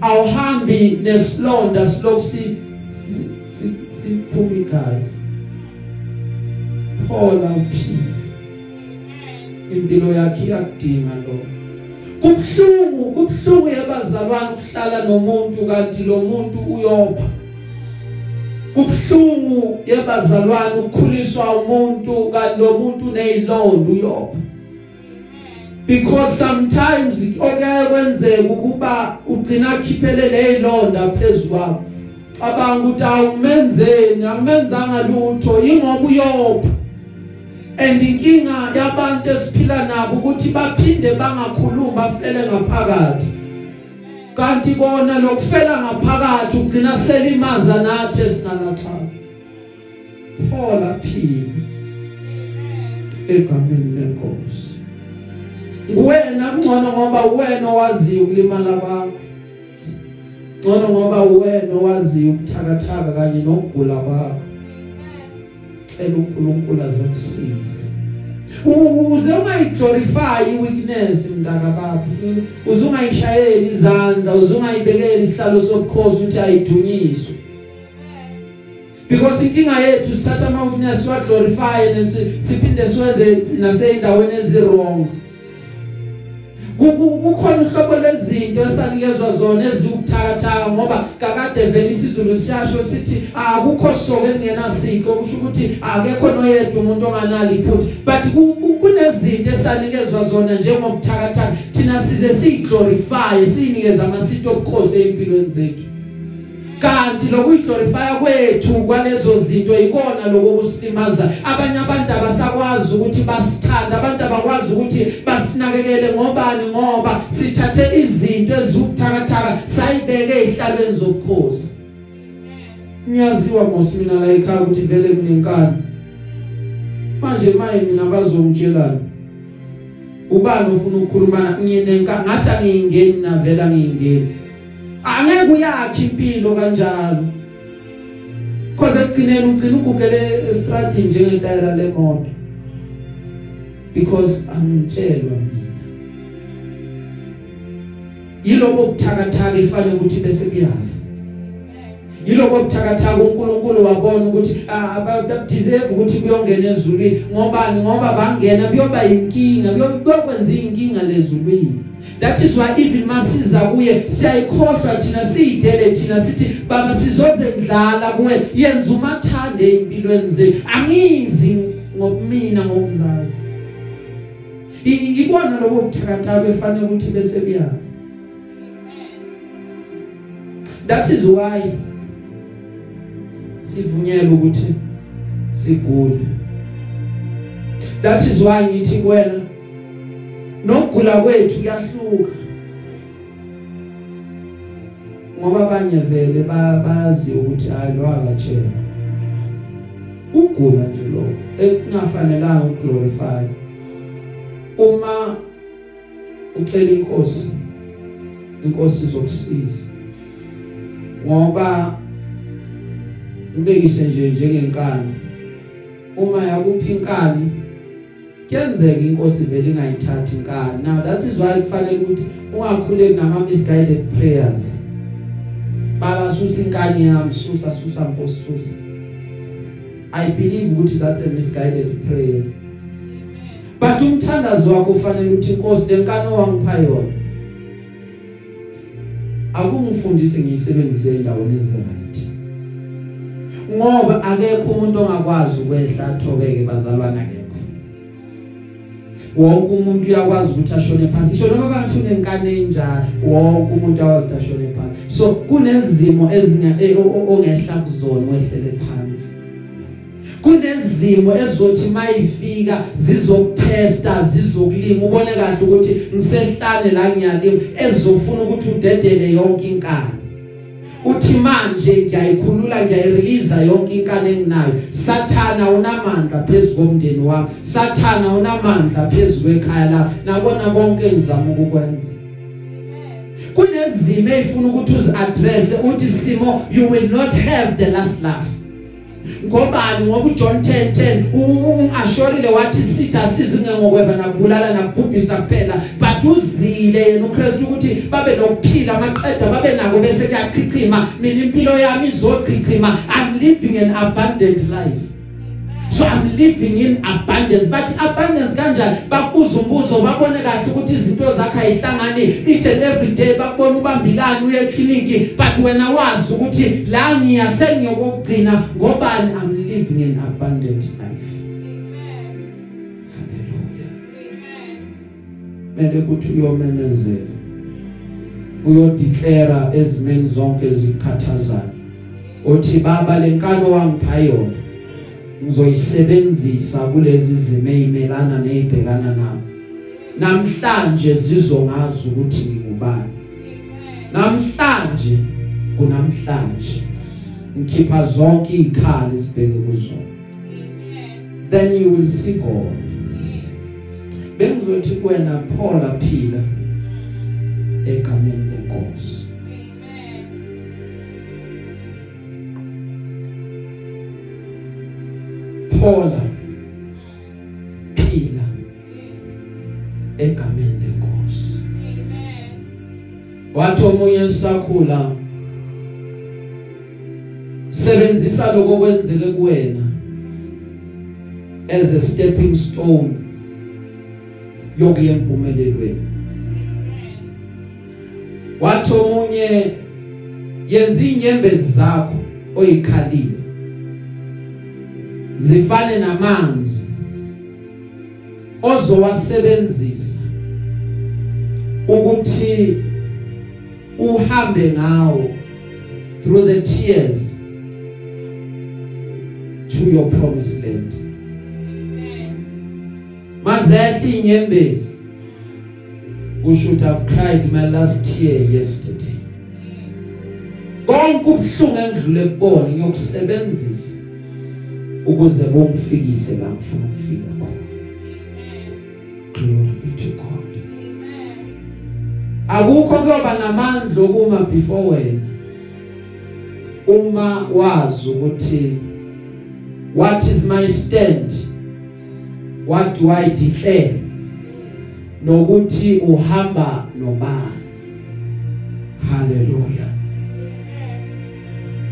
Awuhambi nesilonda siloku si siphuma igazi. Paul awuphila impilo yakhe iyakudinga lo kubhlungu kubhlungu yabazalwane ukuhlala nomuntu kanti lo muntu uyopha. Kubhlungu yabazalwane ukukhuliswa umuntu kanti lo muntu nezilondo uyopha because sometimes okanye kwenzeka ukuba ugcina khiphele lezilonda phezulu cabanga ukuthi awumenzeni akumenzanga lutho ingoba uyopha. And inkinga yabantu esiphila nabo ukuthi baphinde bangakhulumi bafele ngaphakathi. Kanti kona lokufela ngaphakathi ugcina selimaza nathi esinalaxhala Paul aphila egameni lenkosi. Nguwena kungcono ngoba uwena owaziyo ukulimala kwakho. Ngcono ngoba uwena owaziyo ukuthakathaka kanye nokugula kwakho. Cela uNkulunkulu azokusiza uze ungayiglorify iweakness mntaka baba uze ungayishayeli izandla uze ungayibekeli isihlalo sobukhosi ukuthi ayidunyiswe because inkinga yethu sithatha ama weakness wa glorify siphinde siwenze naseyindaweni ezirong kukhona uhlobo lwezinto esanikezwa zona eziwubuthakathaka ngoba kakade vele isizulu siyasho sithi akukho soko elingenasiko kusho ukuthi akekho noyedwa umuntu onganalo iphutha. But kunezinto esanikezwa zona njengobuthakathaka. Thina size siyiglorify siyinikeza amasito obukhosi empilweni zethu. Kanti lokuyiglorify kwethu kwalezo zinto ikona lokusilimaza abanye abantu abasakwazi ukuthi basithanda abantu abakwazi ukuthi basinakekele ngobani ngoba sithathe izinto ezibuthakathaka sayibeke ezihlalweni zobukhosi. Ngiyaziwa mos mina la ekhaya ukuthi vele kunenkani. Manje maye mina bazongitshelana. Ubani ufuna ukukhuluma ngiyenenka ngathi angiyingeni navela ngiyingeni angeke uyakhe impilo kanjalo. Because ekugcineni ugcina ugugele estradini njengetayira lemoto. Because angitshelwa mina. Yilobo buthakathaka ifanele ukuthi bese kuyafa. Yiloko buthakathaka uNkulunkulu wabona ukuthi abadeserve ukuthi kuyongena ezulwini. Ngobani? Ngoba bangena kuyoba inkinga kuyokwenza inkinga lezulwini. That is why even masiza kuye siyayikhohlwa thina siyidele thina sithi baba sizoze ndlala kuwe yenza umathande empilweni zethu. Angizi ngobumina ngokuzazi ibona lokho buthakathaka efanele ukuthi bese kuyafa that is why sivunyelwe ukuthi sigule. That is why ngithi kuwena nokugula kwethu kuyahluka. Ngoba abanye vele bayazi ukuthi hayi lo akatshela ugula nje lo ekunafanelanga uglorify uma ucela inkosi inkosi izokusiza. Ngoba ubekise nje njengenkani uma yakuphi inkani kuyenzeka inkosi vele ingayithathi inkani now that is why kufanele ukuthi ungakhuleki nama misguided prayers. Baba susa inkani yami susa susa nkosi susa. I believe ukuthi that's a misguided prayer. But umthandazo wakho ufanele ukuthi inkosi lenkani owangipha yona akungifundise ngiyisebenzise endaweni eziright. Ngoba akekho umuntu ongakwazi ukwehla athobeke bazalwana akekho wonke umuntu uyakwazi ukuthi ashone phansi. Isho noma bantu nenkane enjalo wonke umuntu ukuthi ashone phansi. So kunezimo ezinga ongehla kuzona wehlele phansi. Kunezimo ezothi mayifika zizokutesta zizokulima. Ubone kahle ukuthi ngisehlane la ngiyalima ezofuna ukuthi udedele yonke inkani. Uthi manje ngiyayikhulula ngiyayirelease yonke inkani enginayo. Sathana unamandla phezulu komndeni wami. Sathana unamandla phezulu ekhaya la nabona konke engizama ukukwenza. Kunezimo ezifuna ukuthi uzi address uthi simo you will not have the last laugh. Ngobani ngoba uJohn 10:10 ungashorile wathi sitha sizinge ngokweba nakubulala nakubhubhisa kuphela. But uzile yena uKristu ukuthi babe nokuphila amaqeda babe nako bese kuyachichima mina impilo yami izochichima i'm living an abundant life. So i'm living in abundance. But abundance kanjani? Bakubuza umbuzo babone kahle ukuthi izinto zakhe ayihlangani. Each and every day bakubona ubambilani uye clinic but wena wazi ukuthi la ngiyase ngiyokugcina ngobani? I'm living an abundant life. Mele ukuthi uyomemezela. Uyodeclare ezimeni zonke ezikhathazayo uthi baba lenkalo wangipha yona. Ngizoyisebenzisa kulezi zimo ezimelana nezibhekana nami. Namhlanje zizongazi ukuthi ngingubani. Namhlanje kunamhlanje ngikhipha zonke izikhala ezibheke kuzona then you will see God. Bengizothi kuwena Paul aphila egameni lenkosi. Paula phila. Egameni lenkosi. Amen. Wathi omunye sisakhula sebenzisa lokho kwenzeke kuwena as a stepping stone yokuya empumelelweni. Wathi omunye yenza inyembezi zakho oyikhalile. Zifane namanzi ozowasebenzisa ukuthi uhambe ngawo through the tears to your promised land. Mazehle inyembezi you should have cried my last tear yesterday. Konke ubhlungu engidlule kubona ngiyokusebenzisa. Ukuze bongifikise la ngifuna ukufika khona. Glory be to God. Akukho kuyoba namandla okuma before wena. Uma wazi ukuthi what is my stand? What do i declare? Nokuthi uhamba nobani? Haleluya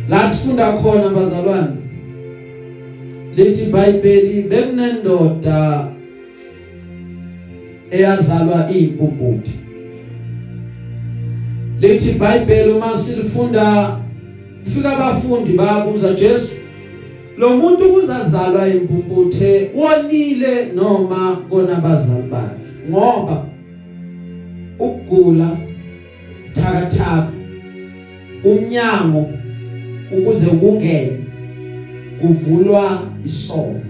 la sifunda khona bazalwane lithi iBhayibheli bekunendoda eyazalwa iyimpuphuthi lithi iBhayibheli uma silifunda fika abafundi bayabuza Jesu lo muntu kuzazalwa impumputhe wonile noma kona bazali bakhe? Ngoba ukugula thakathaka umnyango ukuze kungene kuvulwa isono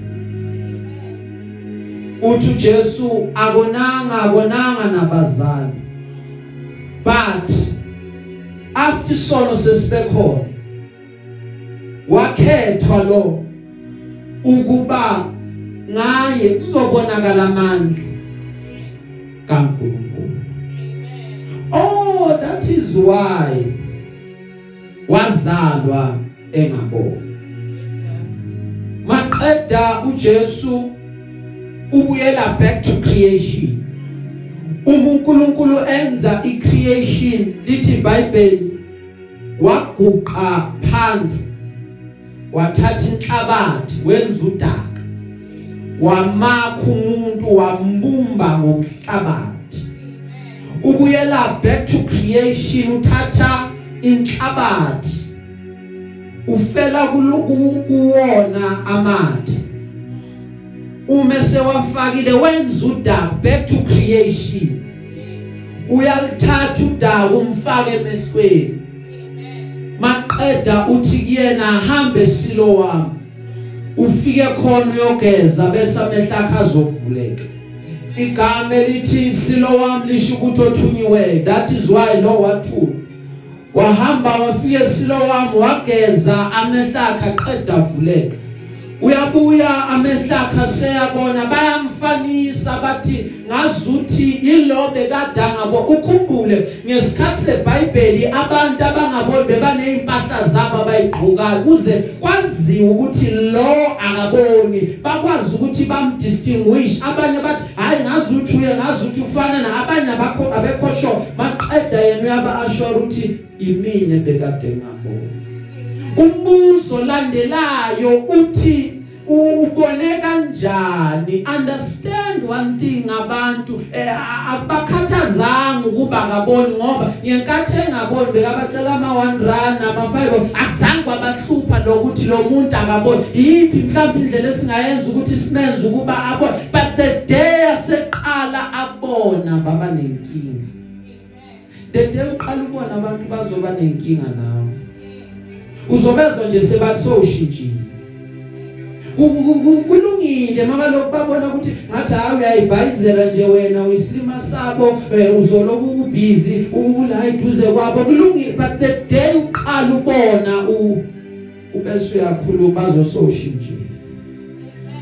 uthi Jesu akonanga akonanga nabazali. But after isono sesibekhona wakhethwa lo ukuba ngaye kuzobonakala amandla kaNkulunkulu. Oh that is why wazalwa engaboni maqeda uJesu ubuyela back to creation. uNkulunkulu enza icreation lithi iBhayibheli waguqa phansi wathatha inhlabathi wenza udaka. Wamakha umuntu wambumba ngomhlabathi ubuyela back to creation uthatha inhlabathi. Ufela kuwona amathe uma sewafakile wenza udaka back to creation. Uyalithatha udaka umfake emehlweni. Maqeda uthi kuyena hambe silo wami. Ufike khona uyogeza bese amehla akhe azovuleka. Igama elithi silo wami lisho ukuthi othunyiwe that is why no wathu wahamba wafika eSiloam wageza amehlakhe aqeda avuleka uyabuya amehlakhe seyabona bayamfanisa bathi ngazuthi yilo bekade ngabo ukhumbule ngesikhathi seBhayibheli abantu abangaboni bebaneimpahla zabo abayigqokayo kuze kwaziwa ukuthi lo akaboni. Bakwazi ukuthi bamdistinguish. Abanye bathi hayi ngazuthi uye ngazuthi ufana na. Abanye abakho abekhosho maqeda yena uyaba ashore ukuthi imine bekade ngabona. Umbuzo landelayo uthi ubone kanjani? Understand one thing abantu eh, abakhathazanga ukuba ngaboni ngoba ngenkathi engaboni bekabacela ama 1 rand ama 5 akuzange kwabahlupha lokuthi lo muntu akaboni. Yipi mhlawumbe indlela esingayenza ukuthi simenze ukuba abone? But the day aseqala abona baba nenkinga. The day uqala ubona abantu bazoba nenkinga nawe. Uzobezwa nje sebathi sowushintshile. Kulungile mama lokubabona ukuthi ngathi hayi uyayibhayizela nje wena uyisilima sabo eh, uzoloku ubusy ula iduze kwabo kulungile but the day uqala ubona ubese uyakhuluma bazosowushintshile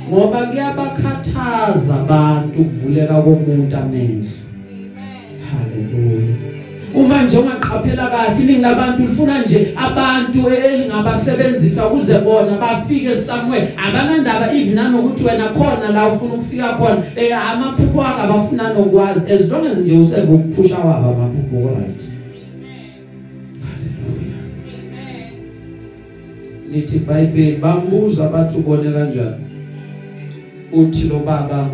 ngoba kuyabakhathaza abantu ukuvuleka komuntu amehlo. Haleluya uma nje ungaqaphela kahle iningi labantu lifuna nje abantu elingabasebenzisa ukuze bona bafike somewhere. Abanandaba even nanokuthi wena khona la ufuna ukufika khona eh amaphupho akho abafuna nokwazi as long as nje useve ukuphusha wabo amaphupho right. Lithi bible bambuza bathi ubone kanjani? Uthi lo baba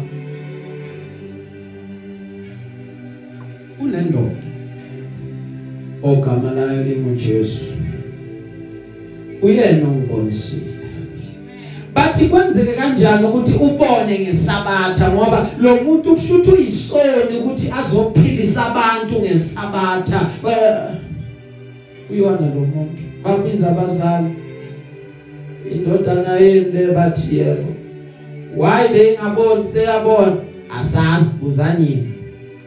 unendoda. Ogama layo linguJesu uyena ongibonisile bathi kwenzeke kanjani ukuthi ubone ngesabatha ngoba lo muntu kushuthi uyisoni ukuthi azophilisa abantu ngesabatha? Uyona lo muntu. Babiza abazali. Indodana yemle bathi yebo. Why bengaboni seyabona. Asazi buzani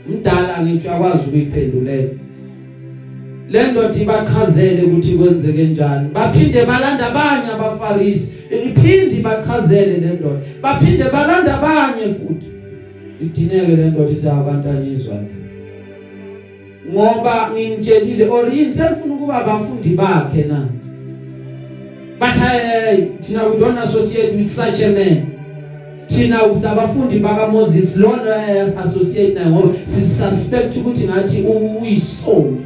mdala ngithi uyakwazi ukuyiphendulela. Le ndoda ibachazele ukuthi kwenzeke njani. Baphinde balanda abanye abafarisi. Iphindi bachazele le ndoda baphinde balanda abanye futhi. Idineke le ndoda ithi abantanyizwa ngoba ngimtshelile or yini selifuna ukuba abafundi bakhe na? But hey, thina we don't associate with such a man. Thina usabafundi baka Moses lona associate naye ngoba sisuspect ukuthi ngathi uyisoni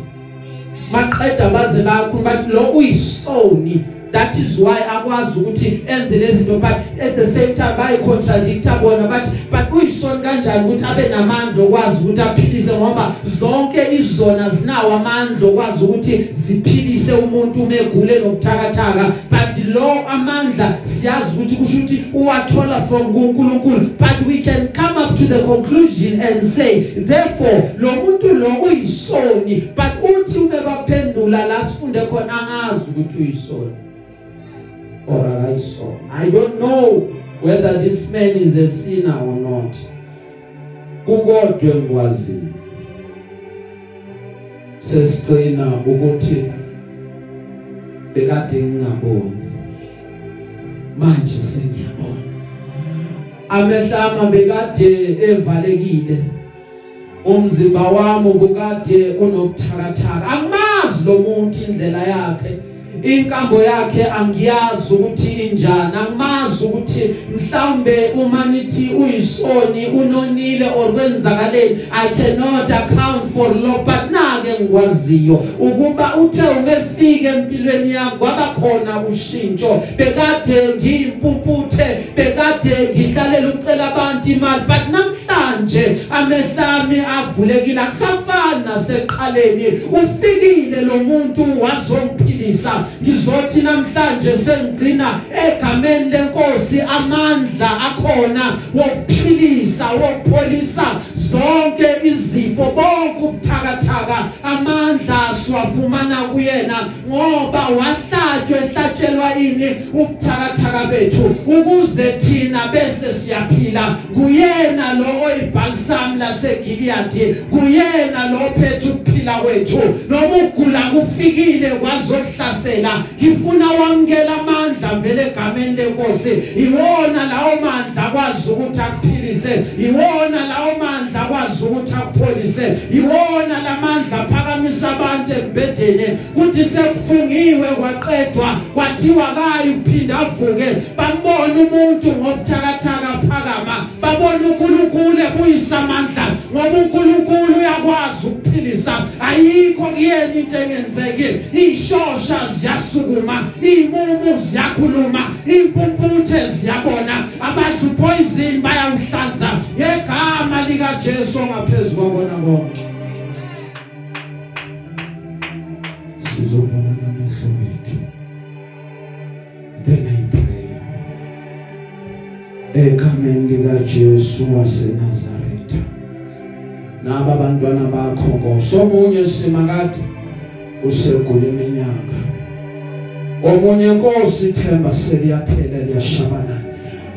maqeda baze bakhuluma bathi lo uyisoni that is why akwazi ukuthi enze lezi zinto but at the same time bayi contradicta bona but but uyisoni kanjani ukuthi abe namandla okwazi ukuthi aphilise ngoba zonke izona zinawo amandla okwazi ukuthi ziphilise umuntu uma egule nokuthakathaka but lo amandla siyazi ukuthi kusho ukuthi uwathola from kuNkulunkulu but we can come up to the conclusion and say therefore lo muntu lo uyisoni but uthi ube baphendula la sifunde khona angazi ukuthi uyisoni. Or akayisona i don't know whether this man is a sinner or not. Kukodwe ngikwazi sesigcina ukuthi bekade ngingaboni. Manje sengiyabona. Amehlama bekade evalekile. Umzimba wami ubukade unobuthakathaka. Angimazi lo muntu indlela yakhe. Inkambo yakhe angiyazi ukuthi injani angimazi ukuthi mhlambe uma nithi uyisoni unonile or kwenzakaleni i cannot account for lo but nake ngikwaziyo ukuba uthe umefika empilweni yami kwaba khona ushintsho. Bekade ngiyimpumputhe bekade ngihlalela ucela abantu imali. But namhlanje amehlami avulekile akusafani naseqaleni. Ufikile lo muntu wazomphilisa ngizothi namhlanje sengigcina egameni lenkosi amandla akhona wokuphilisa wokupholisa zonke izifo. Bonke ubuthakathaka amandla siwafumana kuyena ngoba wahlatshwa ehlatshelwa ini ubuthakathaka bethu. Ukuze thina bese siyaphila kuyena lo oyibhalsam laseGilead kuyena lo phethe ukuphila kwethu. Noma ugula kufikile kwazohlasela ngifuna wamkela amandla vele egameni lenkosi. Iwona lawo mandla kwazi ukuthi akuphilise iwona lawo mandla kwazi ukuthi akupholise iwona lamandla phakamisa abantu embedeni kuthi sekufungiwe kwaqedwa kwathiwa kayi uphinda avuke. Bambona umuntu ngobuthakathaka phakama. Babona uNkulunkulu ebuyisa amandla ngoba uNkulunkulu uyakwazi ukuphilisa. Ayikho kuyena into engenzeki. Ishosha ziyasukuma imumu ziyakhuluma impumputhe ziyabona. Abadla poison bayawuhlanza ngegama lika Jesu ngaphezulu kwabona konke sizovala namehlo wethu then i pray. Egameni lika Jesu waseNazaretha. Naba abantwana bakho ngosomunye simakade usegula iminyaka. Omunye inkosi ithemba seliyaphela liyashabana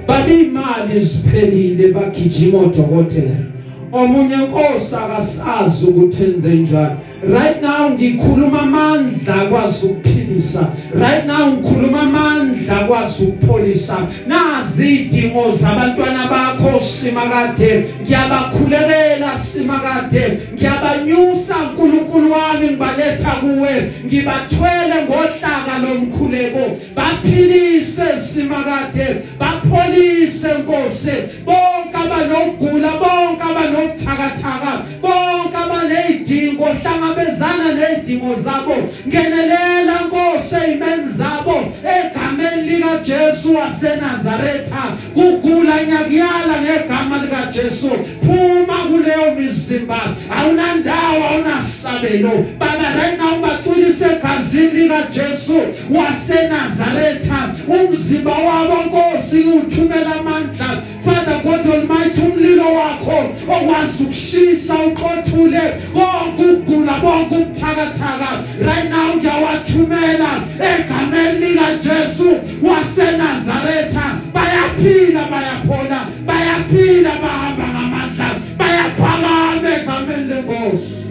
babi imali ziphelile bagijima odokotela. Omunye inkosi akasazi ukuthi enze njani. Right now ngikhuluma amandla kwazi ukuphilisa. Right now ngikhuluma amandla kwazi ukupholisa. Nazi idingo zabantwana bakho simakade ngiyabakhulekela simakade ngiyabanyusa uNkulunkulu wami ngibaletha kuwe. Ngibathwele ngohlaka lomkhuleko. Baphilise simakade bapholise Nkosi. Bonke abanogula bonke abanobuthakathaka bonke abanezidingo hlangabezana nezidingo zabo. Ngenelela Nkosi ezimeni zabo. Egameni lika Jesu waseNazaretha. Kugula nyakiyala ngegama lika Jesu phuma kuleyo mizimba. Awunandawo awunasabelo. Baba right now baqulise egazini lika Jesu waseNazaretha. Umzimba wabo Nkosi uthumela amandla. Father God Almighty umlilo wakho okwazi ukushisa uqothule konke ukugula konke ubuthakathaka right now ngiyawathumela egameni lika Jesu waseNazaretha. Bayaphila bayaphola bayaphila bahamba ngamandla bayaphakama egameni lenkosi.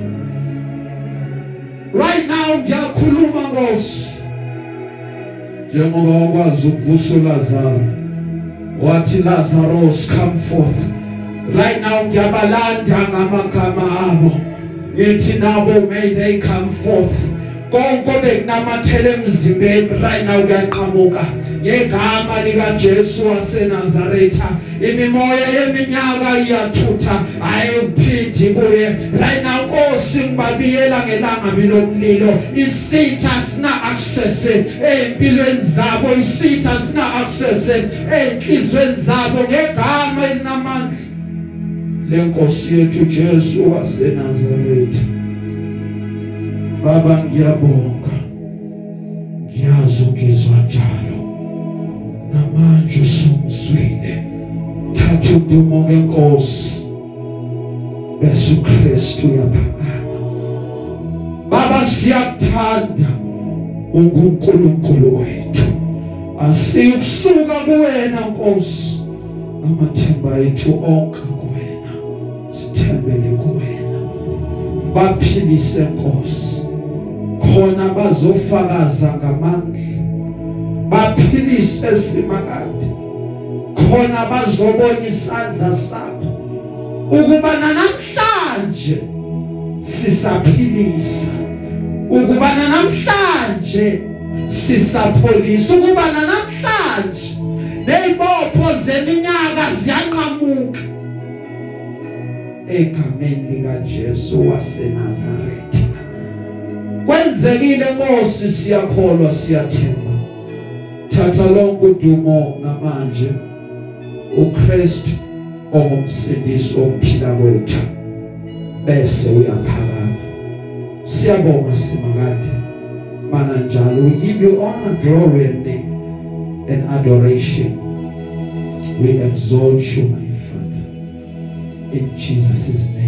Right now ngiyakhuluma Nkosi. Njengoba wakwazi ukuvusa uLazaro wathi Lazarus come forth. Right now ngiyabalanda ngamagama abo. Ngithi nabo may they come forth. Konke bekunamathele emzimbeni right now kuyanqamuka ngegama lika Jesu waseNazaretha imimoya yeminyaka iyathutha ayiphindi kuye. Right now Nkosi ngibabiyela ngelanga bilomlilo isitha sina access empilweni zabo. Isitha sina access enhlizweni zabo ngegama elinamandla. Lenkosi yethu Jesu waseNazaretha. Baba ngiyabonga. Ngiyazi ungizwa njalo. Namanje usungizwile. Thatha udumo ngenkosi. Bese uKristu uyaphakama. Baba siyakuthanda ungunkulunkulu wethu. Asikusuka kuwena Nkosi. Amathemba ethu onke kuwena. Sithembele kuwena. Baphilise Nkosi. Khona bazofakaza ngamandla. Baphilise simakade khona bazobona isandla sakho. Ukuba namhlanje sisaphilisa. Ukuba namhlanje sisapholisa. Ukuba namhlanje nezibopho zeminyaka ziyanqamuka. Egameni lika Jesu waseNazaretha kwenzekile Nkosi siyakholwa siyathemba. Thatha lonke udumo namanje uKristu ongumsindisi wokuphila kwethu. Bese uyaphakama. Siyabonga simakade mana njalo we give you honor glory and name and adoration. We exalt you my father. In Jesus' name.